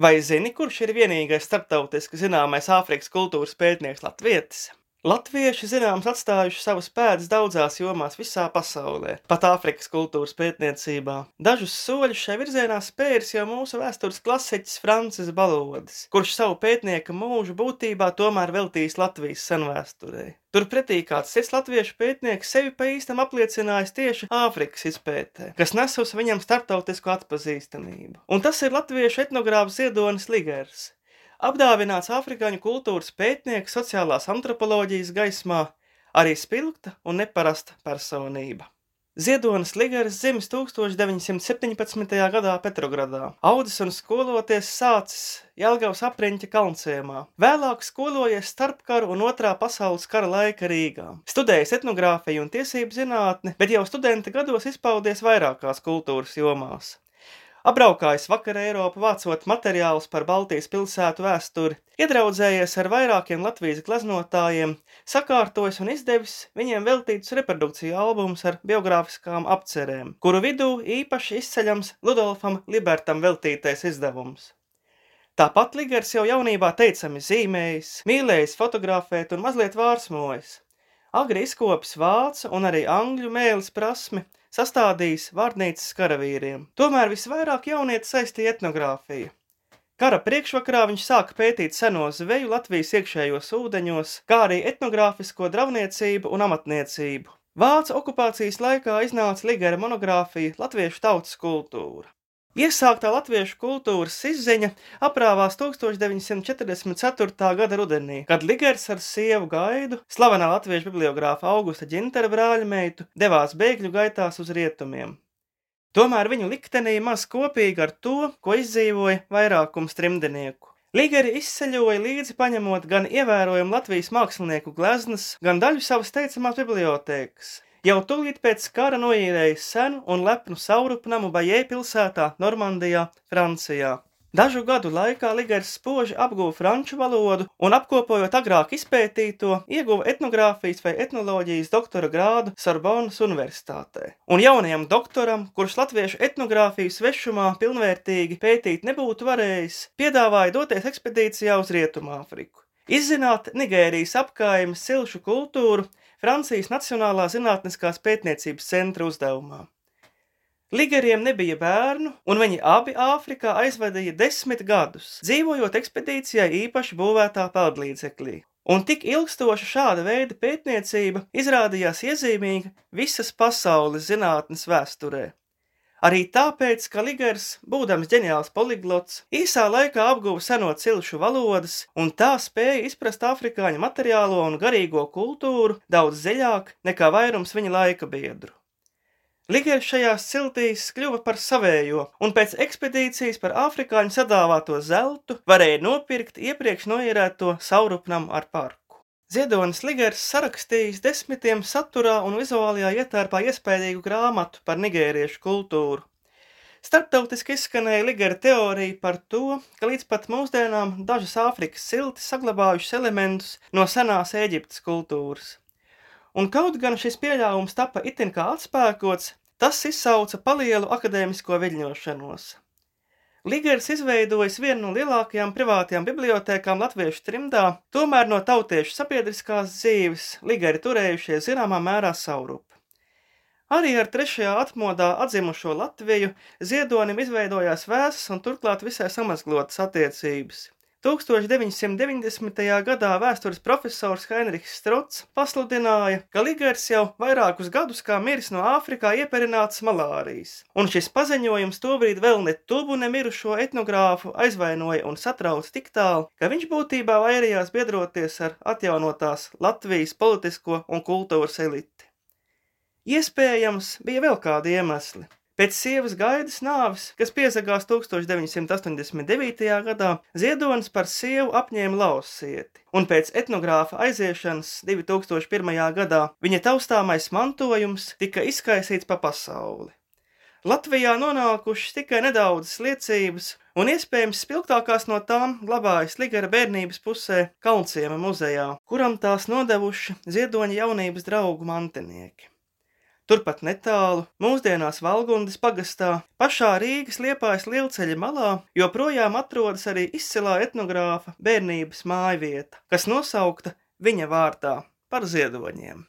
Vai zini, kurš ir vienīgais starptautiski zināmais Āfrikas kultūras pētnieks latvietis? Latvieši zināms atstājuši savus pēdas daudzās jomās visā pasaulē, pat Āfrikas kultūras pētniecībā. Dažus soļus šai virzienā spēris jau mūsu vēstures klasiķis Francis Balodis, kurš savu pētnieka mūžu būtībā tomēr veltījis Latvijas senvēsturē. Turpretī kāds cits latviešu pētnieks sevi pa īstam apliecinājis tieši Āfrikas izpētē, kas nesus viņam starptautisku atpazīstamību. Un tas ir latviešu etnogrāfs Ziedonis Ligers apdāvināts afrikāņu kultūras pētnieks sociālās antropoloģijas gaismā, arī spilgta un neparasta personība. Ziedonis Ligaris dzimis 1917. gadā Petrogradā. Audzis un skoloties sācis Jelgavas apriņķa kalnciemā. Vēlāk skolojies starpkaru un otrā pasaules kara laika Rīgā. Studējis etnogrāfiju un tiesību zinātni, bet jau studenta gados izpaudies vairākās kultūras jomās. Apbraukājis vakar Eiropu, vācot materiālus par Baltijas pilsētu vēsturi, iedraudzējies ar vairākiem Latvijas gleznotājiem, sakārtojis un izdevis viņiem veltītus reprodukciju albumus ar biogrāfiskām apcerēm, kuru vidū īpaši izceļams Ludolfam Libertam veltītais izdevums. Tāpat Ligers jau jaunībā teicami zīmējis, mīlējis fotografēt un mazliet vārsmojis. Agri izkopis vācu un arī angļu mēlis prasmi, sastādījis vārnīcas karavīriem. Tomēr visvairāk jaunieti saistīja etnogrāfiju. Kara priekšvakarā viņš sāka pētīt seno zveju Latvijas iekšējos ūdeņos, kā arī etnogrāfisko dravniecību un amatniecību. Vācu okupācijas laikā iznāca Ligera monogrāfija Latviešu tautas kultūra. Iesāktā latviešu kultūras izziņa aprāvās 1944. gada rudenī, kad Ligers ar sievu gaidu, slavenā latviešu bibliogrāfa Augusta ģintera brāļmeitu, devās bēgļu gaitās uz rietumiem. Tomēr viņu liktenī maz kopīgi ar to, ko izdzīvoja vairākums trimdenieku. Ligeri izceļoja līdzi paņemot gan ievērojumu Latvijas mākslinieku gleznas, gan daļu savas teicamās bibliotēkas – Jau tūlīt pēc kara noīrēja senu un lepnu saurupnamu Bajē pilsētā, Normandijā, Francijā. Dažu gadu laikā Ligers spoži apguva franču valodu un, apkopojot agrāk izpētīto, ieguva etnogrāfijas vai etnoloģijas doktora grādu Sorbonas universitātē. Un jaunajam doktoram, kurš latviešu etnogrāfiju svešumā pilnvērtīgi pētīt nebūtu varējis, piedāvāja doties ekspedīcijā uz Rietumāfriku. Izzināt Nigērijas apkaimes silšu kultūru, Francijas Nacionālā zinātniskās pētniecības centra uzdevumā. Ligeriem nebija bērnu, un viņi abi Āfrikā aizvadīja desmit gadus, dzīvojot ekspedīcijai īpaši būvētā peldlīdzeklī. Un tik ilgstoša šāda veida pētniecība izrādījās iezīmīga visas pasaules zinātnes vēsturē. Arī tāpēc, ka Ligers, būdams ģeniāls poliglots, īsā laikā apguva seno cilšu valodas un tā spēja izprast afrikāņu materiālo un garīgo kultūru daudz dziļāk nekā vairums viņa laika biedru. Ligers šajās ciltīs kļuva par savējo, un pēc ekspedīcijas par afrikāņu sadāvāto zeltu varēja nopirkt iepriekš noierēto saurupnam ar parku. Ziedonis Ligers sarakstījis desmitiem saturā un vizuālajā ietērpā iespējīgu grāmatu par nigēriešu kultūru. Starptautiski izskanēja Ligera teorija par to, ka līdz pat mūsdienām dažas Āfrikas silti saglabājušas elementus no senās Eģiptes kultūras. Un kaut gan šis pieļāvums tapa itin kā atspēkots, tas izsauca palielu akadēmisko viļņošanos. Ligers izveidojis vienu no lielākajām privātajām bibliotēkām latviešu trimdā, tomēr no tautiešu sabiedriskās dzīves Ligeri turējušie zināmā mērā saurupi. Arī ar trešajā atmodā atzimušo Latviju Ziedonim izveidojās vēsas un turklāt visai samazglotas attiecības. 1990. gadā vēstures profesors Heinrichs Struts pasludināja, ka Ligers jau vairākus gadus kā miris no Āfrikā ieperināts malārijas, un šis paziņojums tobrīd vēl ne tuvu nemirušo etnogrāfu aizvainoja un satrauc tik tālu, ka viņš būtībā vairījās biedroties ar atjaunotās Latvijas politisko un kultūras eliti. Iespējams, bija vēl kādi iemesli. Pēc sievas gaidas nāves, kas piesakās 1989. gadā, Ziedonis par sievu apņēma lausieti, un pēc etnogrāfa aiziešanas 2001. gadā viņa taustāmais mantojums tika izkaisīts pa pasauli. Latvijā nonākušas tikai nedaudzas liecības, un iespējams spilgtākās no tām glabājas Ligara bērnības pusē Kalnciema muzejā, kuram tās nodevuši ziedoņa jaunības draugu mantinieki. Turpat netālu, mūsdienās Valgundas pagastā, pašā Rīgas liepājas lielceļa malā, joprojām atrodas arī izcilā etnogrāfa bērnības mājvieta, kas nosaukta viņa vārdā par ziedoņiem.